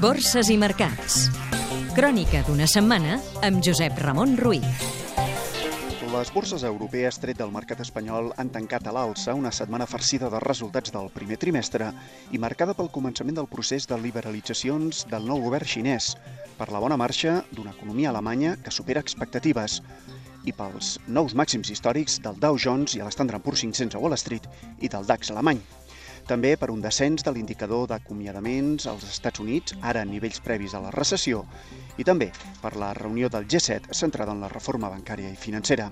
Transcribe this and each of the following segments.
Borses i mercats. Crònica d'una setmana amb Josep Ramon Ruiz. Les borses europees, tret del mercat espanyol, han tancat a l'alça una setmana farcida de resultats del primer trimestre i marcada pel començament del procés de liberalitzacions del nou govern xinès, per la bona marxa d'una economia alemanya que supera expectatives i pels nous màxims històrics del Dow Jones i l'Standard Poor's 500 a Wall Street i del DAX alemany. També per un descens de l'indicador d'acomiadaments als Estats Units, ara a nivells previs a la recessió, i també per la reunió del G7 centrada en la reforma bancària i financera.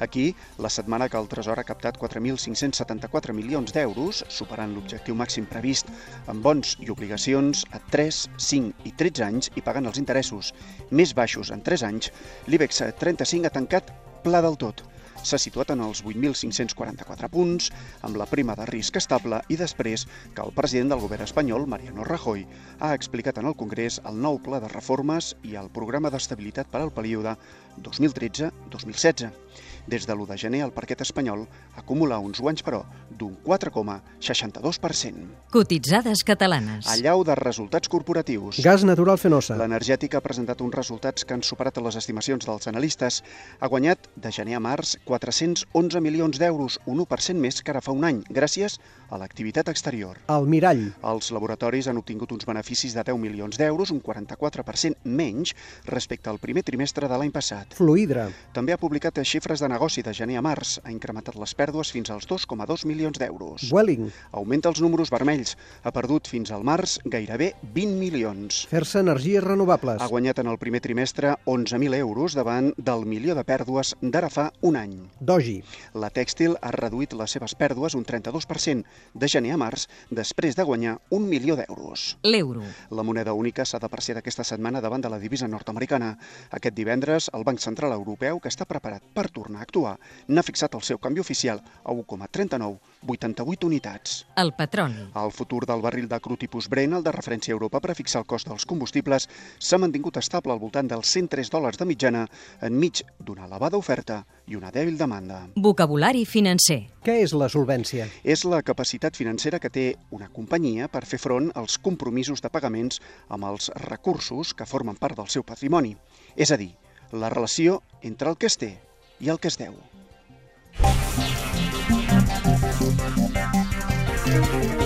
Aquí, la setmana que el Tresor ha captat 4.574 milions d'euros, superant l'objectiu màxim previst en bons i obligacions a 3, 5 i 13 anys i pagant els interessos més baixos en 3 anys, l'IBEX 35 ha tancat pla del tot, s'ha situat en els 8.544 punts, amb la prima de risc estable i després que el president del govern espanyol, Mariano Rajoy, ha explicat en el Congrés el nou pla de reformes i el programa d'estabilitat per al període 2013-2016. Des de l'1 de gener, el parquet espanyol acumula uns guanys, però, d'un 4,62%. Cotitzades catalanes. Allau de resultats corporatius. Gas natural fenosa. L'energètica ha presentat uns resultats que han superat les estimacions dels analistes. Ha guanyat, de gener a març, 411 milions d'euros, un 1% més que ara fa un any, gràcies a l'activitat exterior. El mirall. Els laboratoris han obtingut uns beneficis de 10 milions d'euros, un 44% menys respecte al primer trimestre de l'any passat. Fluidra. També ha publicat xifres de negoci de gener a març. Ha incrementat les pèrdues fins als 2,2 milions d'euros. Welling. Augmenta els números vermells. Ha perdut fins al març gairebé 20 milions. Fer-se energies renovables. Ha guanyat en el primer trimestre 11.000 euros davant del milió de pèrdues d'ara fa un any. Doji. La tèxtil ha reduït les seves pèrdues un 32% de gener a març després de guanyar un milió d'euros. L'euro. La moneda única s'ha depreciat aquesta setmana davant de la divisa nord-americana. Aquest divendres, el Banc Central Europeu, que està preparat per tornar a actuar, n'ha fixat el seu canvi oficial a 1,3988 unitats. El petroli. El futur del barril de cru tipus Brent, el de referència a Europa per a fixar el cost dels combustibles, s'ha mantingut estable al voltant dels 103 dòlars de mitjana enmig d'una elevada oferta i una dèbil demanda. Vocabulari financer. Què és la solvència? És la capacitat financera que té una companyia per fer front als compromisos de pagaments amb els recursos que formen part del seu patrimoni. És a dir, la relació entre el que es té i el que es deu. Thank you.